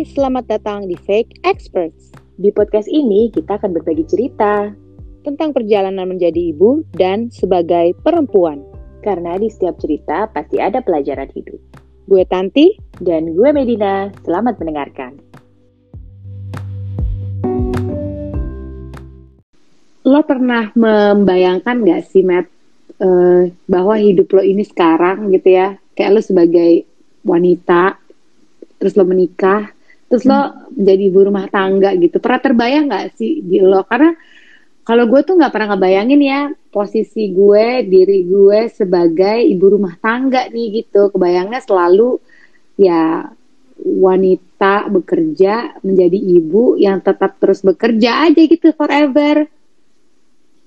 Hai, selamat datang di Fake Experts. Di podcast ini kita akan berbagi cerita tentang perjalanan menjadi ibu dan sebagai perempuan. Karena di setiap cerita pasti ada pelajaran hidup. Gue Tanti dan gue Medina. Selamat mendengarkan. Lo pernah membayangkan gak sih, Matt, uh, bahwa hidup lo ini sekarang gitu ya, kayak lo sebagai wanita terus lo menikah terus hmm. lo jadi ibu rumah tangga gitu. Pernah terbayang nggak sih di lo? Karena kalau gue tuh nggak pernah ngebayangin ya posisi gue diri gue sebagai ibu rumah tangga nih gitu. Kebayangnya selalu ya wanita bekerja menjadi ibu yang tetap terus bekerja aja gitu forever.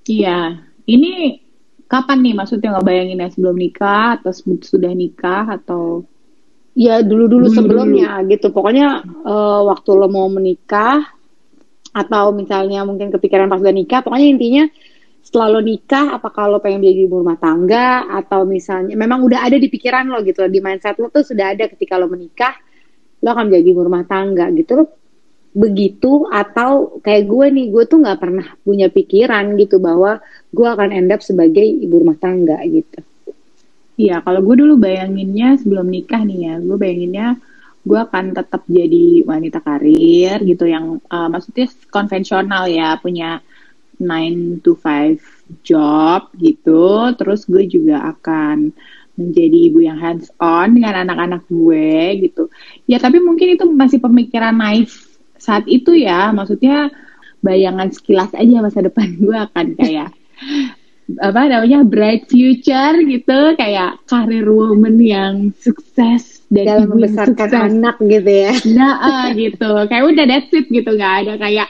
Iya. Ini kapan nih? Maksudnya nggak bayangin ya sebelum nikah atau sudah nikah atau ya dulu-dulu sebelumnya dulu. gitu. Pokoknya uh, waktu lo mau menikah atau misalnya mungkin kepikiran pas udah nikah, pokoknya intinya setelah lo nikah, apakah lo pengen jadi ibu rumah tangga atau misalnya memang udah ada di pikiran lo gitu, di mindset lo tuh sudah ada ketika lo menikah, lo akan jadi ibu rumah tangga gitu. Lo begitu atau kayak gue nih, gue tuh nggak pernah punya pikiran gitu bahwa gue akan end up sebagai ibu rumah tangga gitu. Iya, kalau gue dulu bayanginnya sebelum nikah nih ya, gue bayanginnya gue akan tetap jadi wanita karir gitu yang uh, maksudnya konvensional ya, punya 9 to 5 job gitu. Terus gue juga akan menjadi ibu yang hands on dengan anak-anak gue gitu. Ya tapi mungkin itu masih pemikiran naif saat itu ya, maksudnya bayangan sekilas aja masa depan gue akan kayak apa namanya bright future gitu kayak karir woman yang sukses dan dalam membesarkan sukses. anak gitu ya nah uh, gitu kayak udah that's it gitu nggak ada kayak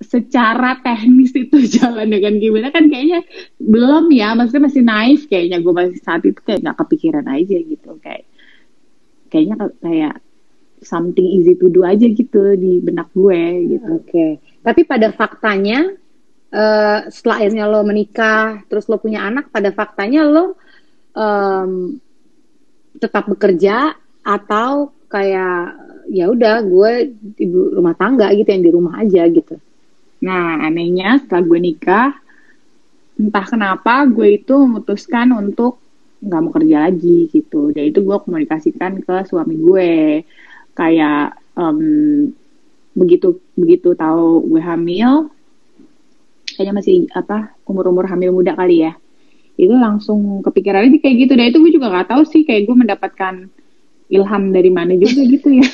secara teknis itu jalan dengan gimana kan kayaknya belum ya maksudnya masih naif kayaknya gue masih saat itu kayak nggak kepikiran aja gitu kayak kayaknya kayak something easy to do aja gitu di benak gue gitu. Oke. Okay. Tapi pada faktanya uh, setelah akhirnya lo menikah terus lo punya anak pada faktanya lo um, tetap bekerja atau kayak ya udah gue ibu rumah tangga gitu yang di rumah aja gitu. Nah anehnya setelah gue nikah entah kenapa gue itu memutuskan untuk nggak mau kerja lagi gitu. Dan itu gue komunikasikan ke suami gue. Kayak um, begitu begitu tahu gue hamil kayaknya masih apa umur-umur hamil muda kali ya. Itu langsung kepikiran aja kayak gitu. Dan itu gue juga nggak tahu sih kayak gue mendapatkan ilham dari mana juga gitu ya.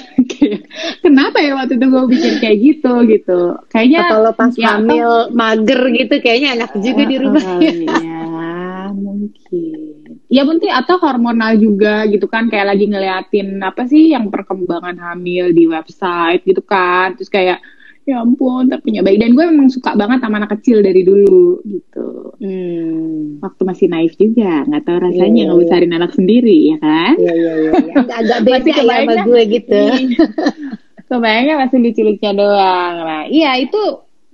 Kenapa ya waktu itu gue pikir kayak gitu gitu. Kayaknya kalau pas ya, hamil apa? mager gitu kayaknya enak juga uh, di rumah uh, ya mungkin. Ya mungkin atau hormonal juga gitu kan. Kayak lagi ngeliatin apa sih yang perkembangan hamil di website gitu kan. Terus kayak ya ampun punya bayi dan gue memang suka banget sama anak kecil dari dulu gitu. Hmm. waktu masih naif juga nggak tahu rasanya yeah, iya, ngebesarin yeah. anak sendiri ya kan? Iya iya iya agak beda ya sama gue gitu. iya. kebayangnya masih lucu-lucunya doang. Nah iya itu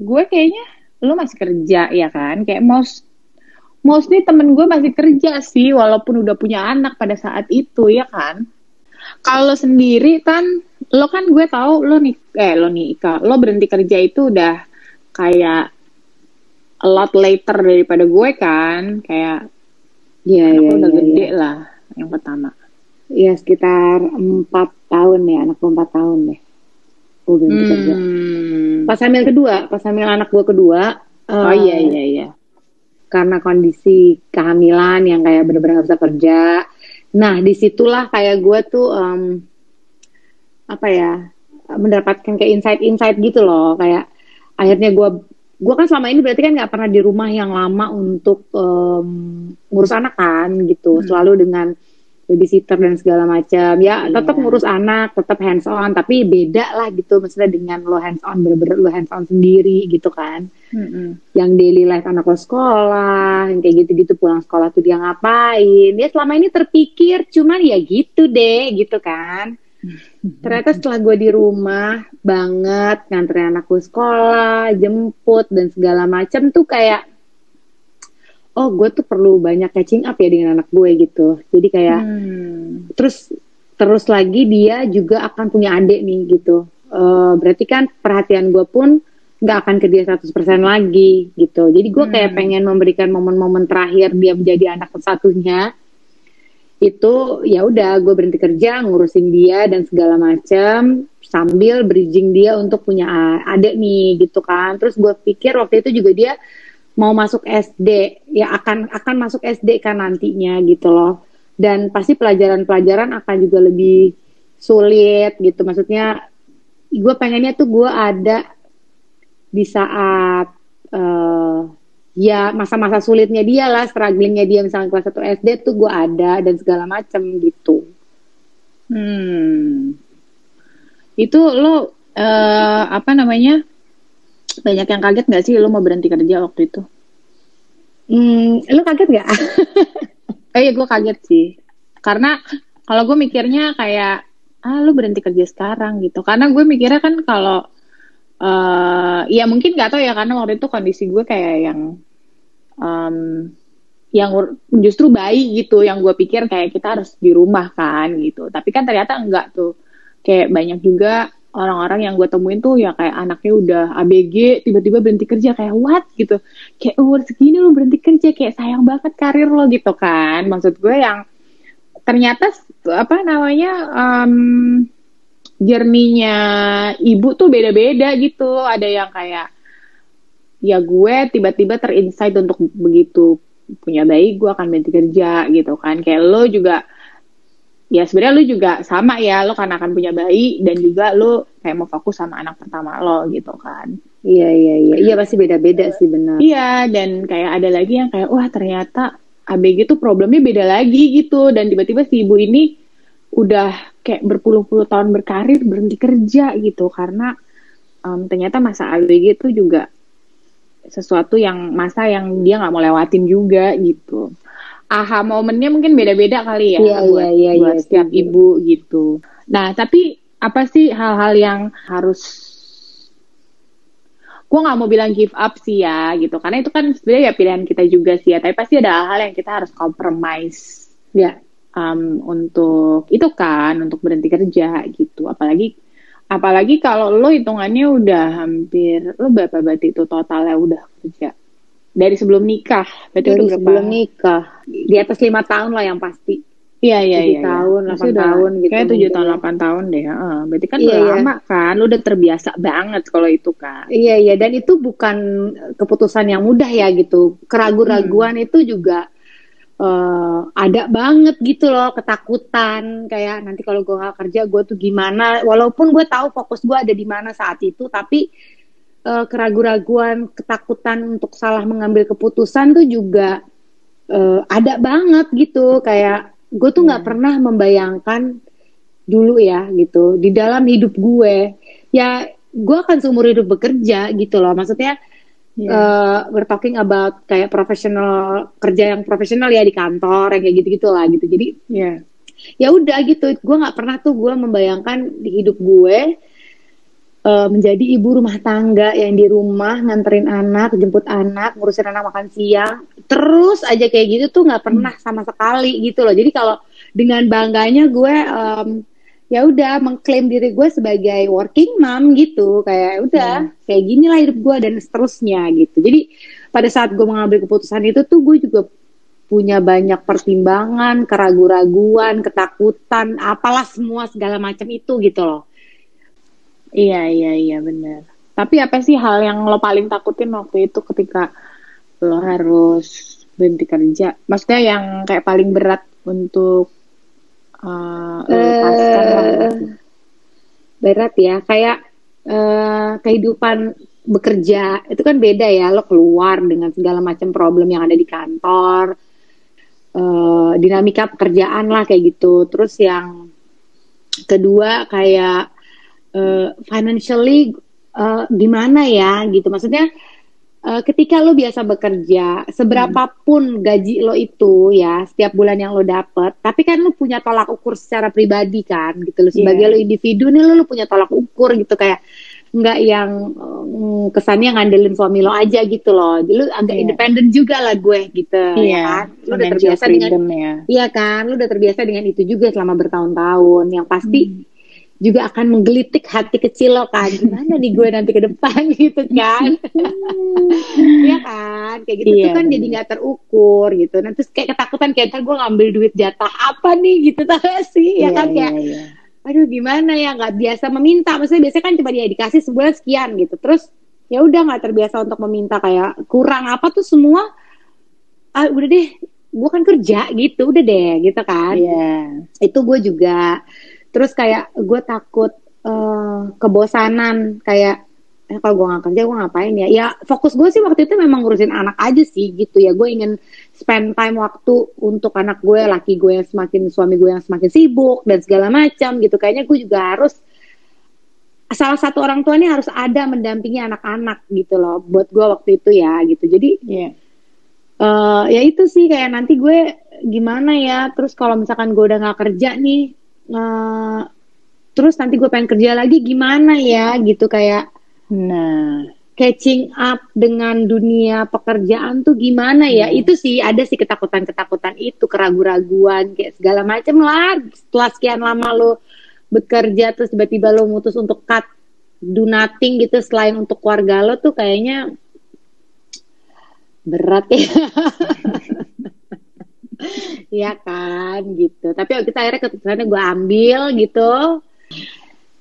gue kayaknya lo masih kerja ya kan? Kayak most mostly temen gue masih kerja sih walaupun udah punya anak pada saat itu ya kan? Kalau sendiri kan lo kan gue tahu lo nih eh lo nikah lo berhenti kerja itu udah kayak a lot later daripada gue kan kayak ya ya, udah ya, gede ya. lah yang pertama. Ya sekitar empat tahun ya anak empat tahun deh. Gue berhenti hmm. kerja pas hamil kedua pas hamil anak gue kedua oh uh, iya iya iya. karena kondisi kehamilan yang kayak bener-bener gak bisa kerja. Nah, di situlah kayak gue tuh um, apa ya mendapatkan kayak insight-insight gitu loh, kayak akhirnya gue gue kan selama ini berarti kan nggak pernah di rumah yang lama untuk um, ngurus anak kan gitu, hmm. selalu dengan babysitter dan segala macam. Ya iya. tetap ngurus anak tetap hands on. Tapi beda lah gitu maksudnya dengan lo hands on bener-bener lo hands on sendiri gitu kan. Mm-hmm. yang daily life anak lo sekolah yang kayak gitu-gitu pulang sekolah tuh dia ngapain. Ya selama ini terpikir cuman ya gitu deh gitu kan ternyata setelah gue di rumah banget nganterin anakku sekolah jemput dan segala macam tuh kayak oh gue tuh perlu banyak catching up ya dengan anak gue gitu jadi kayak hmm. terus terus lagi dia juga akan punya adik nih gitu. Uh, berarti kan perhatian gue pun nggak akan ke dia 100% lagi gitu. Jadi gue kayak Hmm. pengen memberikan momen-momen terakhir dia menjadi anak satunya itu ya udah gue berhenti kerja ngurusin dia dan segala macam sambil bridging dia untuk punya adik nih gitu kan. Terus gue pikir waktu itu juga dia mau masuk SD ya akan akan masuk SD kan nantinya gitu loh. Dan pasti pelajaran-pelajaran akan juga lebih sulit gitu. Maksudnya gue pengennya tuh gue ada di saat eh, ya masa-masa sulitnya dia lah, strugglingnya dia misalnya kelas 1 SD tuh gue ada dan segala macem gitu. Hmm. Itu lo eh, apa namanya? Banyak yang kaget nggak sih lo mau berhenti kerja waktu itu? Hmm, lu kaget gak? Eh, iya gue kaget sih. Karena kalau gue mikirnya kayak ah lo berhenti kerja sekarang gitu. Karena gue mikirnya kan kalau eh ya mungkin gak tahu ya karena waktu itu kondisi gue kayak yang em, yang justru bayi gitu yang gue pikir kayak kita harus di rumah kan gitu. Tapi kan ternyata enggak tuh. Kayak banyak juga orang-orang yang gue temuin tuh ya kayak anaknya udah ABG tiba-tiba berhenti kerja kayak what? gitu. Kayak umur segini lo berhenti kerja kayak sayang banget karir lo gitu kan. Maksud gue yang ternyata apa namanya em journey-nya ibu tuh beda-beda gitu. Ada yang kayak ya gue tiba-tiba terinsight untuk begitu punya bayi gue akan berhenti kerja gitu kan. Kayak lo juga ya sebenarnya lo juga sama ya lo kan akan punya bayi dan juga lo kayak mau fokus sama anak pertama lo gitu kan. Iya iya iya, iya pasti beda-beda sih benar. iya dan kayak ada lagi yang kayak wah ternyata ABG tuh problemnya beda lagi gitu. Dan tiba-tiba si ibu ini udah kayak berpuluh-puluh tahun berkarir berhenti kerja gitu. Karena em, ternyata masa ABG itu juga sesuatu yang masa yang dia nggak mau lewatin juga gitu. Aha momennya mungkin beda-beda kali ya Iya, buat, iya, iya, buat iya, setiap setuju. ibu gitu. Nah tapi apa sih hal-hal yang harus gue nggak mau bilang give up sih ya gitu karena itu kan sebenarnya ya pilihan kita juga sih ya tapi pasti ada hal-hal yang kita harus compromise Ya, um, untuk itu kan untuk berhenti kerja gitu apalagi apalagi kalau lo hitungannya udah hampir lo berapa berarti itu totalnya udah kerja dari sebelum nikah berarti dari udah berapa sebelum nikah di atas lima tahun lah yang pasti. iya iya tujuh iya tahun, iya. delapan udah- tahun gitu kayak tujuh tahun ya. delapan tahun deh heeh. berarti kan Iya, udah iya. lama kan lo udah terbiasa banget kalau itu kan Iya iya dan itu bukan keputusan yang mudah ya gitu. Keraguan-raguan Hmm. itu juga eh, ada banget gitu loh ketakutan kayak nanti kalau gue nggak kerja gue tuh gimana. Walaupun gue tahu fokus gue ada di mana saat itu, tapi eh, keraguan-raguan, ketakutan untuk salah mengambil keputusan tuh juga eh, ada banget gitu. Kayak gue tuh nggak Hmm. pernah membayangkan dulu ya gitu di dalam hidup gue ya gue akan seumur hidup bekerja gitu loh maksudnya Iya. eh, we're talking about kayak profesional kerja yang profesional ya di kantor yang kayak gitu gitu. Lah gitu jadi Iya. ya udah gitu. Gue nggak pernah tuh gue membayangkan di hidup gue eh, menjadi ibu rumah tangga yang di rumah nganterin anak jemput anak ngurusin anak makan siang. Terus aja kayak gitu tuh nggak pernah sama sekali gitu loh. Jadi kalau dengan bangganya gue em, ya udah mengklaim diri gue sebagai working mom gitu kayak udah kayak gini lah hidup gue dan seterusnya gitu jadi pada saat gue mengambil keputusan itu tuh gue juga punya banyak pertimbangan, keraguan-raguan, ketakutan, apalah semua segala macam itu gitu loh. Iya, iya, iya benar. Tapi apa sih hal yang lo paling takutin waktu itu ketika lo harus berhenti kerja? Maksudnya yang kayak paling berat untuk uh, berat ya, kayak eh, kehidupan bekerja itu kan beda ya, lo keluar dengan segala macam problem yang ada di kantor, eh, dinamika pekerjaan lah kayak gitu. Terus yang kedua kayak eh, financially eh, gimana ya gitu, maksudnya eh, ketika lo biasa bekerja, seberapapun gaji lo itu ya, setiap bulan yang lo dapet, tapi kan lo punya tolak ukur secara pribadi kan, gitu lo sebagai Iya. lo individu nih lo, lo punya tolak ukur gitu kayak nggak yang mm, kesannya ngandelin suami lo aja gitu loh. Jadi lu agak Iya. independen juga lah gue gitu. ya Iya, kan? Lu udah terbiasa dengan ya. Iya kan, lu udah terbiasa dengan itu juga selama bertahun-tahun. Yang pasti Hmm. Juga akan menggelitik hati kecil lo kan. Gimana nih gue nanti ke depan gitu kan? Iya kan, kayak gitu Iya, tuh kan jadi nggak terukur gitu. Nah terus kayak ketakutan kayak ntar gue ngambil duit jatah apa nih gitu tau gak sih? Ya Iya, kan iya, kayak, iya. aduh gimana ya nggak biasa meminta. Maksudnya biasanya kan cuma dia dikasih sebulan sekian gitu. Terus ya udah nggak terbiasa untuk meminta kayak kurang apa tuh semua. Ah, udah deh, gue kan kerja gitu, udah deh gitu kan Iya. itu gue juga terus kayak gue takut eh, kebosanan kayak eh, kalau gue nggak kerja gue ngapain ya? Ya fokus gue sih waktu itu memang ngurusin anak aja sih gitu ya. Gue ingin spend time waktu untuk anak gue laki gue yang semakin suami gue yang semakin sibuk dan segala macam gitu. Kayaknya gue juga harus salah satu orang tua ini harus ada mendampingi anak-anak gitu loh buat gue waktu itu ya gitu. Jadi Iya. eh ya itu sih kayak nanti gue gimana ya? Terus kalau misalkan gue udah nggak kerja nih eh, terus nanti gue pengen kerja lagi gimana ya gitu kayak Nah, catching up dengan dunia pekerjaan tuh gimana ya? Hmm. itu sih ada sih ketakutan-ketakutan itu keraguan-raguan kayak segala macam lah. Setelah sekian lama lo bekerja terus tiba-tiba lo mutus untuk cut do nothing gitu selain untuk keluarga lo tuh kayaknya berat ya Iya kan gitu. Tapi kita akhirnya keputusannya gue ambil gitu.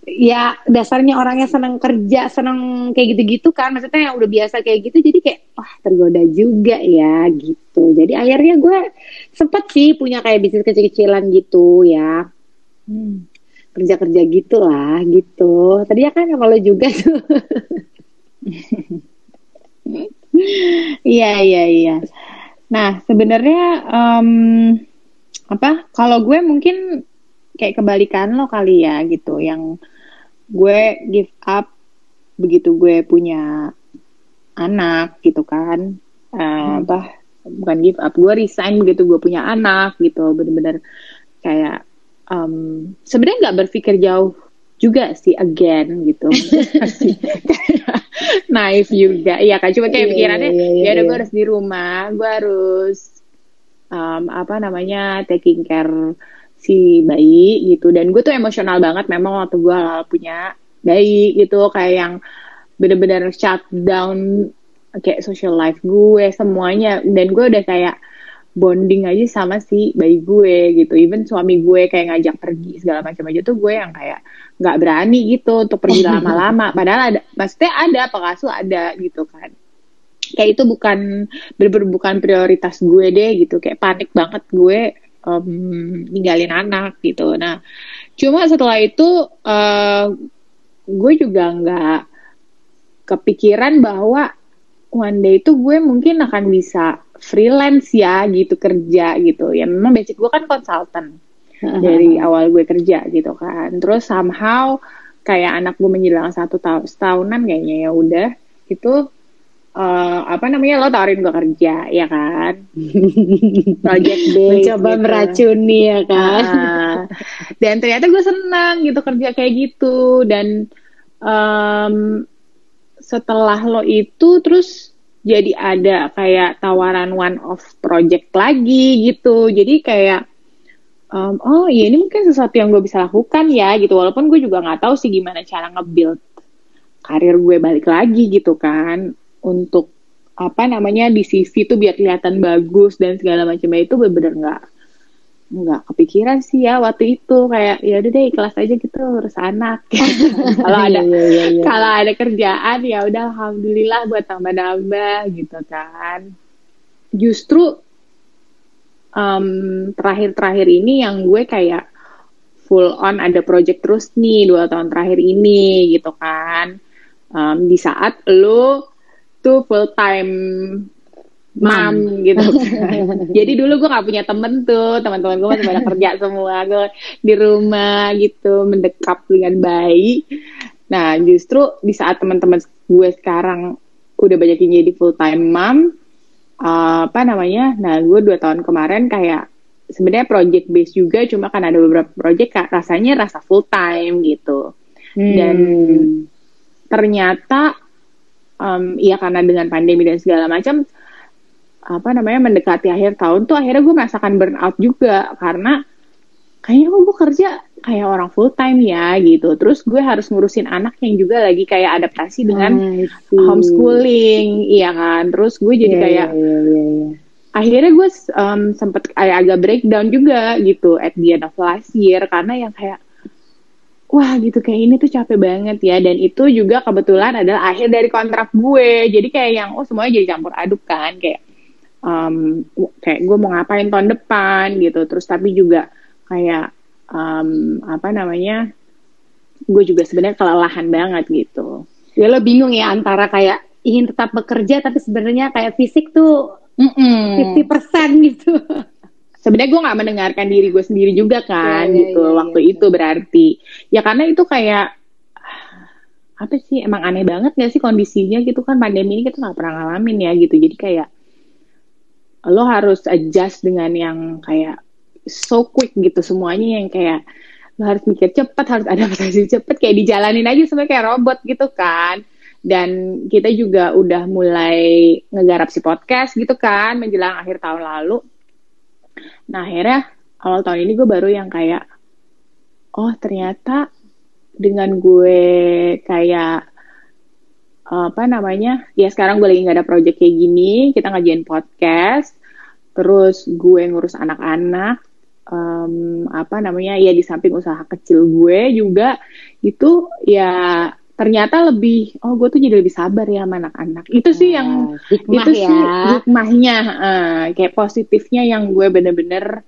Ya dasarnya orangnya senang kerja senang kayak gitu-gitu kan. Maksudnya yang udah biasa kayak gitu jadi kayak wah tergoda juga ya gitu. Jadi akhirnya gue sempet sih punya kayak bisnis kecil-kecilan gitu ya. Hmm. kerja-kerja gitu lah gitu. Tadi ya kan sama lo juga tuh. Iya iya iya. Nah sebenarnya em, apa? Kalau gue mungkin kayak kebalikan lo kali ya gitu, yang gue give up begitu gue punya anak gitu kan, Eh, apa? Bukan give up, gue resign begitu gue punya anak gitu, bener-bener kayak em, sebenarnya nggak berpikir jauh juga sih again gitu. Naif juga. Iya kan cuma kayak Iya, pikirannya iya, iya, ya udah iya. gue harus di rumah gue harus um, apa namanya taking care si bayi gitu. Dan gue tuh emosional banget memang waktu gue punya bayi gitu. Kayak yang bener-bener shutdown kayak social life gue semuanya. Dan gue udah kayak bonding aja sama si bayi gue gitu. Even suami gue kayak ngajak pergi segala macam aja tuh gue yang kayak nggak berani gitu untuk pergi lama-lama. Padahal ada maksudnya ada pengasuh ada gitu kan. Kayak itu bukan bener-bener bukan prioritas gue deh gitu. Kayak panik banget gue em, ninggalin anak gitu. Nah cuma setelah itu eh, gue juga nggak kepikiran bahwa one day itu gue mungkin akan bisa freelance ya gitu kerja gitu. Ya memang basic gue kan konsultan dari awal gue kerja gitu kan. Terus somehow kayak anak gue menjelang satu tahun setahunan kayaknya ya udah itu eh, apa namanya lo tawarin gue kerja ya kan? Project based mencoba gitu. meracuni ya kan? Ah, dan ternyata gue senang gitu kerja kayak gitu. Dan em, setelah lo itu terus jadi ada kayak tawaran one off project lagi gitu. Jadi kayak em, oh iya ini mungkin sesuatu yang gue bisa lakukan ya gitu. Walaupun gue juga nggak tahu sih gimana cara nge-build karir gue balik lagi gitu kan. Untuk apa namanya di CV tuh biar kelihatan bagus dan segala macamnya itu bener-bener nggak nggak kepikiran sih ya waktu itu kayak ya udah deh ikhlas aja gitu urus anak. Kalau ada Iya, iya, iya. kalau ada kerjaan ya udah alhamdulillah buat tambah-nambah gitu kan. Justru em, terakhir-terakhir ini yang gue kayak full on ada project terus nih dua tahun terakhir ini gitu kan. Em, di saat lo tuh full time mam gitu. Jadi dulu gue gak punya temen tuh, teman-teman gue masih pada kerja semua, gue di rumah gitu mendekap dengan baik. Nah justru di saat teman-teman gue sekarang udah banyak yang jadi full time mom, eh, apa namanya? Nah gue dua tahun kemarin kayak sebenarnya project based juga, cuma kan ada beberapa project kak rasanya rasa full time gitu. Dan Hmm. ternyata um, ya karena dengan pandemi dan segala macam apa namanya mendekati akhir tahun tuh akhirnya gue merasakan burnout juga karena kayaknya gue kerja kayak orang full time ya gitu. Terus gue harus ngurusin anak yang juga lagi kayak adaptasi dengan homeschooling, iya kan. Terus gue jadi yeah, kayak yeah, yeah, yeah, yeah. akhirnya gue um, sempet kayak agak breakdown juga gitu at the end of last year karena yang kayak wah gitu kayak ini tuh capek banget ya dan itu juga kebetulan adalah akhir dari kontrak gue jadi kayak yang oh semuanya jadi campur aduk kan kayak um, kayak gue mau ngapain tahun depan gitu. Terus tapi juga kayak um, apa namanya gue juga sebenarnya kelelahan banget gitu. Ya lo bingung ya antara kayak ingin tetap bekerja tapi sebenarnya kayak fisik tuh fifty persen gitu. Sebenarnya gue nggak mendengarkan diri gue sendiri juga kan ya, gitu. ya, waktu ya, itu berarti. Ya karena itu kayak apa sih emang aneh banget gak sih kondisinya gitu kan. Pandemi ini kita nggak pernah ngalamin ya gitu. Jadi kayak lo harus adjust dengan yang kayak so quick gitu semuanya yang kayak lo harus mikir cepet harus adaptasi cepet kayak dijalanin aja sebenarnya kayak robot gitu kan. Dan kita juga udah mulai ngegarap si podcast gitu kan menjelang akhir tahun lalu. Nah akhirnya awal tahun ini gue baru yang kayak oh ternyata dengan gue kayak apa namanya ya sekarang gue lagi nggak ada project kayak gini kita ngajain podcast terus gue ngurus anak-anak um, apa namanya ya di samping usaha kecil gue juga itu ya ternyata lebih oh gue tuh jadi lebih sabar ya sama anak-anak itu sih yang hikmah itu ya. sih hikmahnya uh, kayak positifnya yang gue bener-bener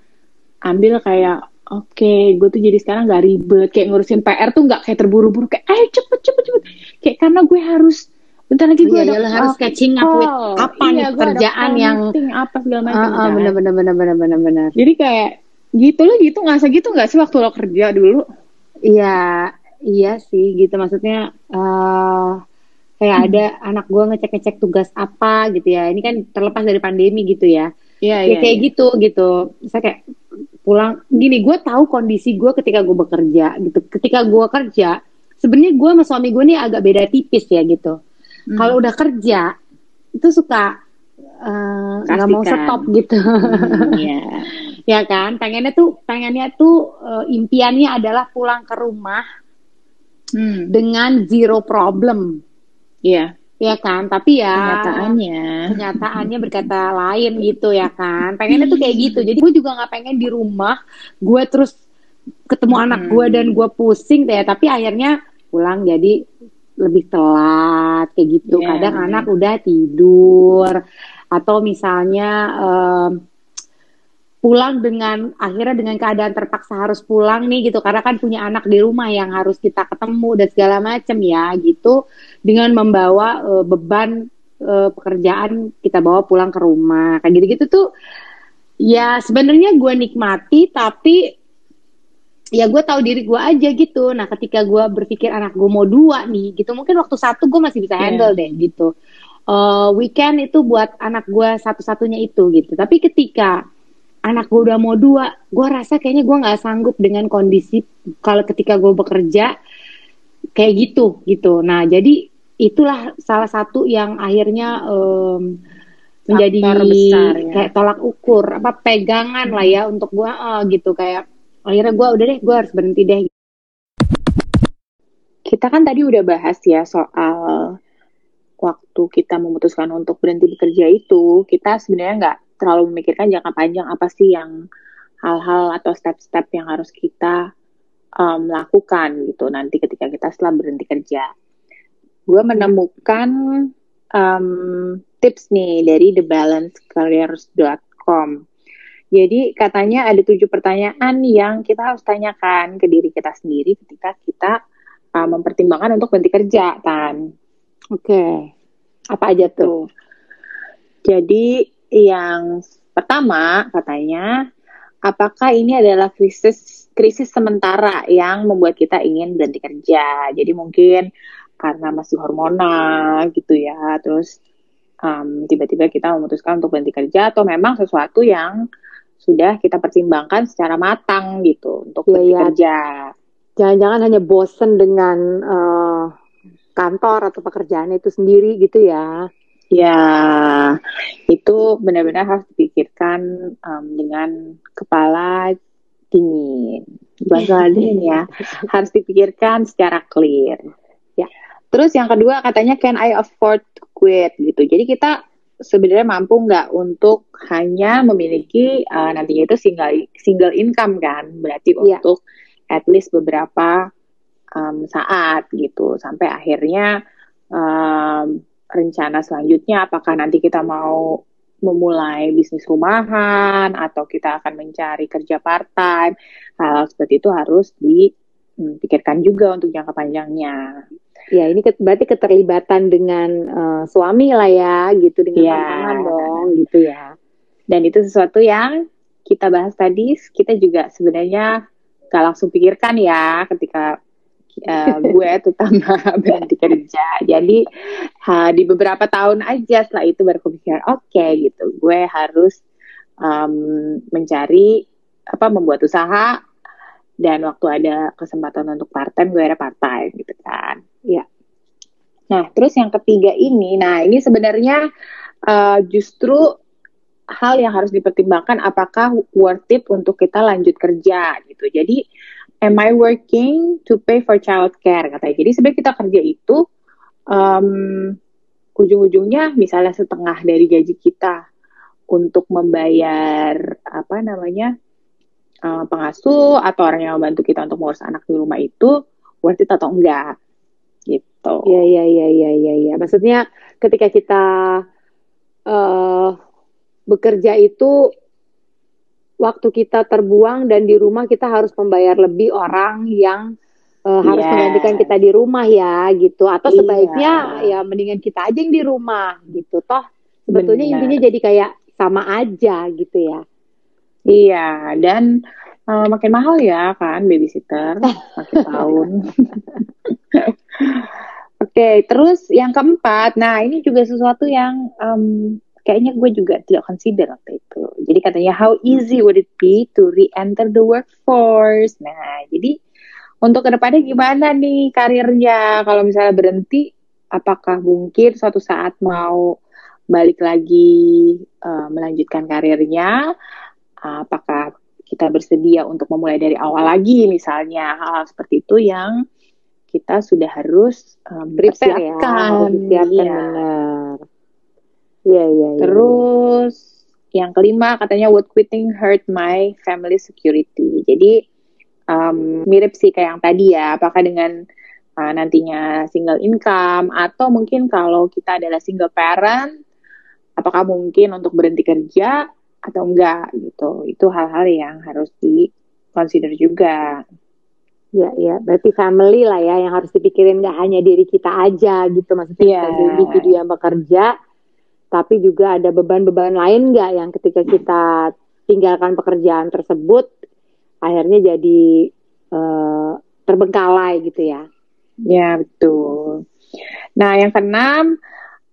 ambil kayak oke okay, gue tuh jadi sekarang gak ribet. Kayak ngurusin PR tuh nggak kayak terburu-buru. Kayak eh cepet cepet cepet. Kayak karena gue harus bentar lagi gue oh, iya, ada harus catching up with apa iya, nih kerjaan yang apa segala macam uh, uh, bener bener bener bener bener bener. Jadi kayak gitu lo gitu nggak gitu nggak sih waktu lo kerja dulu? Iya iya sih gitu. Maksudnya uh, kayak hmm. ada anak gue ngecek ngecek tugas apa gitu ya. Ini kan terlepas dari pandemi gitu ya. Iya, ya, iya, kayak iya. gitu gitu. Saya kayak pulang gini gue tahu kondisi gue ketika gue bekerja gitu. Ketika gue kerja sebenarnya gue sama suami gue nih agak beda tipis ya gitu. Hmm. kalau udah kerja itu suka eh, nggak uh, mau stop gitu. Hmm, yeah. ya kan? Pengennya tuh pengennya tuh uh, impiannya adalah pulang ke rumah hmm. dengan zero problem. Iya ya kan tapi ya kenyataannya. kenyataannya berkata lain gitu ya kan. Pengennya tuh kayak gitu. Jadi gue juga nggak pengen di rumah gue terus ketemu hmm. anak gue dan gue pusing ya tapi akhirnya pulang jadi lebih telat kayak gitu. Yeah. kadang anak udah tidur. Atau misalnya um, pulang dengan akhirnya dengan keadaan terpaksa harus pulang nih gitu. Karena kan punya anak di rumah yang harus kita ketemu dan segala macam ya gitu. Dengan membawa uh, beban uh, pekerjaan kita bawa pulang ke rumah. Kayak gitu-gitu tuh ya sebenarnya gue nikmati tapi ya gue tahu diri gue aja gitu. Nah ketika gue berpikir anak gue mau dua nih gitu mungkin waktu satu gue masih bisa iya. handle yeah. deh gitu. Uh, weekend itu buat anak gue satu-satunya itu gitu. Tapi ketika anak gue udah mau dua, gue rasa kayaknya gue nggak sanggup dengan kondisi kalau ketika gue bekerja kayak gitu gitu. Nah jadi itulah salah satu yang akhirnya um, menjadi besar, ya. kayak tolak ukur apa pegangan hmm. lah ya untuk gue uh, gitu kayak akhirnya gue udah deh gue harus berhenti deh. Kita kan tadi udah bahas ya soal waktu kita memutuskan untuk berhenti bekerja itu kita sebenarnya nggak terlalu memikirkan jangka panjang apa sih yang hal-hal atau step-step yang harus kita um, lakukan gitu nanti ketika kita setelah berhenti kerja. Gue menemukan um, tips nih dari thebalancecareers.com. Jadi katanya ada tujuh pertanyaan yang kita harus tanyakan ke diri kita sendiri ketika kita uh, mempertimbangkan untuk berhenti kerja, kan? Oke. Okay. Apa aja tuh? Jadi yang pertama katanya apakah ini adalah krisis krisis sementara yang membuat kita ingin berhenti kerja. Jadi mungkin karena masih hormonal gitu ya. Terus um, tiba-tiba kita memutuskan untuk berhenti kerja atau memang sesuatu yang sudah kita pertimbangkan secara matang gitu untuk ya, berhenti ya. kerja. Jangan-jangan hanya bosen dengan uh, kantor atau pekerjaan itu sendiri gitu ya. Ya, itu benar-benar harus dipikirkan um, dengan kepala dingin. Bukan dingin ya, harus dipikirkan secara clear. Ya. Terus yang kedua katanya can I afford to quit gitu. Jadi kita sebenarnya mampu nggak untuk hanya memiliki uh, nantinya itu single single income kan, berarti yeah. untuk at least beberapa um, saat gitu sampai akhirnya um, rencana selanjutnya apakah nanti kita mau memulai bisnis rumahan atau kita akan mencari kerja part time hal, seperti itu harus dipikirkan juga untuk jangka panjangnya. Ya ini berarti keterlibatan dengan uh, suami lah ya gitu dengan ya. pasangan dong gitu ya. Dan itu sesuatu yang kita bahas tadi kita juga sebenarnya gak langsung pikirkan ya ketika uh, gue terutama berhenti kerja. Jadi uh, di beberapa tahun aja setelah itu baru kepikir oke okay, gitu, gue harus um, mencari apa membuat usaha dan waktu ada kesempatan untuk part time gue ada part time gitu kan. Ya. Nah terus yang ketiga ini, nah ini sebenarnya uh, justru hal yang harus dipertimbangkan apakah worth it untuk kita lanjut kerja gitu. Jadi am I working to pay for childcare katanya. Jadi sebenarnya kita kerja itu um, ujung-ujungnya misalnya setengah dari gaji kita untuk membayar apa namanya uh, pengasuh atau orang yang membantu kita untuk mengurus anak di rumah itu worth it atau enggak gitu. Iya iya iya iya iya. Ya. Maksudnya ketika kita uh, bekerja itu waktu kita terbuang dan di rumah kita harus membayar lebih orang yang uh, harus yeah. menggantikan kita di rumah ya gitu atau iya. sebaiknya yeah. ya mendingan kita aja yang di rumah gitu toh sebetulnya Bener. intinya jadi kayak sama aja gitu ya iya dan uh, makin mahal ya kan babysitter makin tahun Oke, okay, terus yang keempat, nah ini juga sesuatu yang um, kayaknya gue juga tidak consider waktu itu. Jadi katanya how easy would it be to re-enter the workforce? Nah, jadi untuk ke depannya gimana nih karirnya? Kalau misalnya berhenti, apakah mungkin suatu saat mau balik lagi uh, melanjutkan karirnya? apakah kita bersedia untuk memulai dari awal lagi misalnya hal, -hal seperti itu yang kita sudah harus um, prepare ya, siapkan ya. benar. Iya, iya, iya. Terus yang kelima katanya would quitting hurt my family security. Jadi um, mirip sih kayak yang tadi ya. Apakah dengan uh, nantinya single income atau mungkin kalau kita adalah single parent, apakah mungkin untuk berhenti kerja atau enggak gitu. Itu hal-hal yang harus di consider juga. Ya, ya, berarti family lah ya yang harus dipikirin nggak hanya diri kita aja gitu maksudnya yeah. sebagai individu yang bekerja, tapi juga ada beban-beban lain nggak yang ketika kita tinggalkan pekerjaan tersebut akhirnya jadi uh, terbengkalai gitu ya. Ya betul. Nah yang keenam,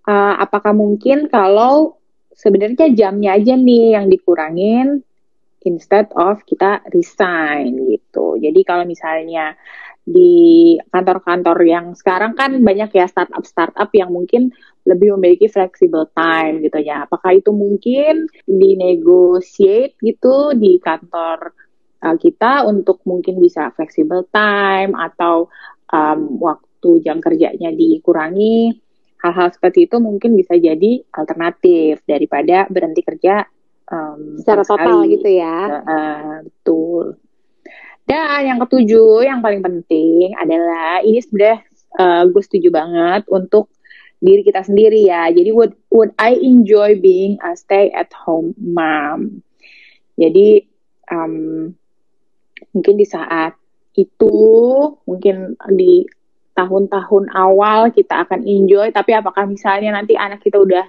uh, apakah mungkin kalau sebenarnya jamnya aja nih yang dikurangin instead of kita resign gitu. Jadi kalau misalnya di kantor-kantor yang sekarang kan banyak ya startup-startup yang mungkin lebih memiliki flexible time gitu ya. Apakah itu mungkin dinegosiate gitu di kantor uh, kita untuk mungkin bisa flexible time atau um, waktu jam kerjanya dikurangi. Hal-hal seperti itu mungkin bisa jadi alternatif daripada berhenti kerja um, secara total sekali. gitu ya. Uh, betul. Dan yang ketujuh, yang paling penting adalah ini sebenarnya uh, gue setuju banget untuk diri kita sendiri ya. Jadi would would I enjoy being a stay at home mom? Jadi um, mungkin di saat itu mungkin di tahun-tahun awal kita akan enjoy tapi apakah misalnya nanti anak kita udah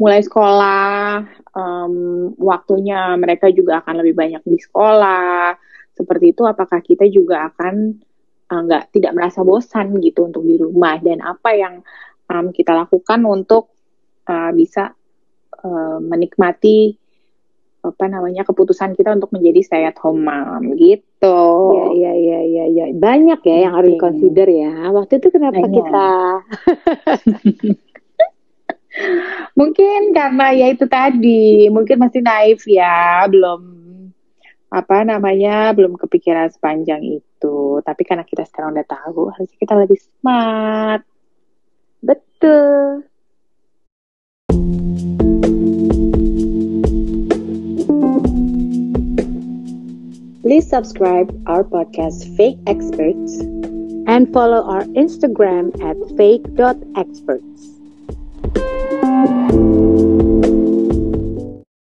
mulai sekolah um, waktunya mereka juga akan lebih banyak di sekolah seperti itu apakah kita juga akan uh, nggak uh, tidak merasa bosan gitu untuk di rumah dan apa yang um, kita lakukan untuk uh, bisa uh, menikmati apa namanya keputusan kita untuk menjadi stay at home mom gitu. Iya iya iya iya ya. banyak ya yang harus consider ya. Waktu itu kenapa Banyak. kita Mungkin karena ya itu tadi, mungkin masih naif ya, belum apa namanya, belum kepikiran sepanjang itu. Tapi karena kita sekarang udah tahu, harusnya kita lebih smart. Please subscribe our podcast Fake Experts And follow our Instagram at fake.experts.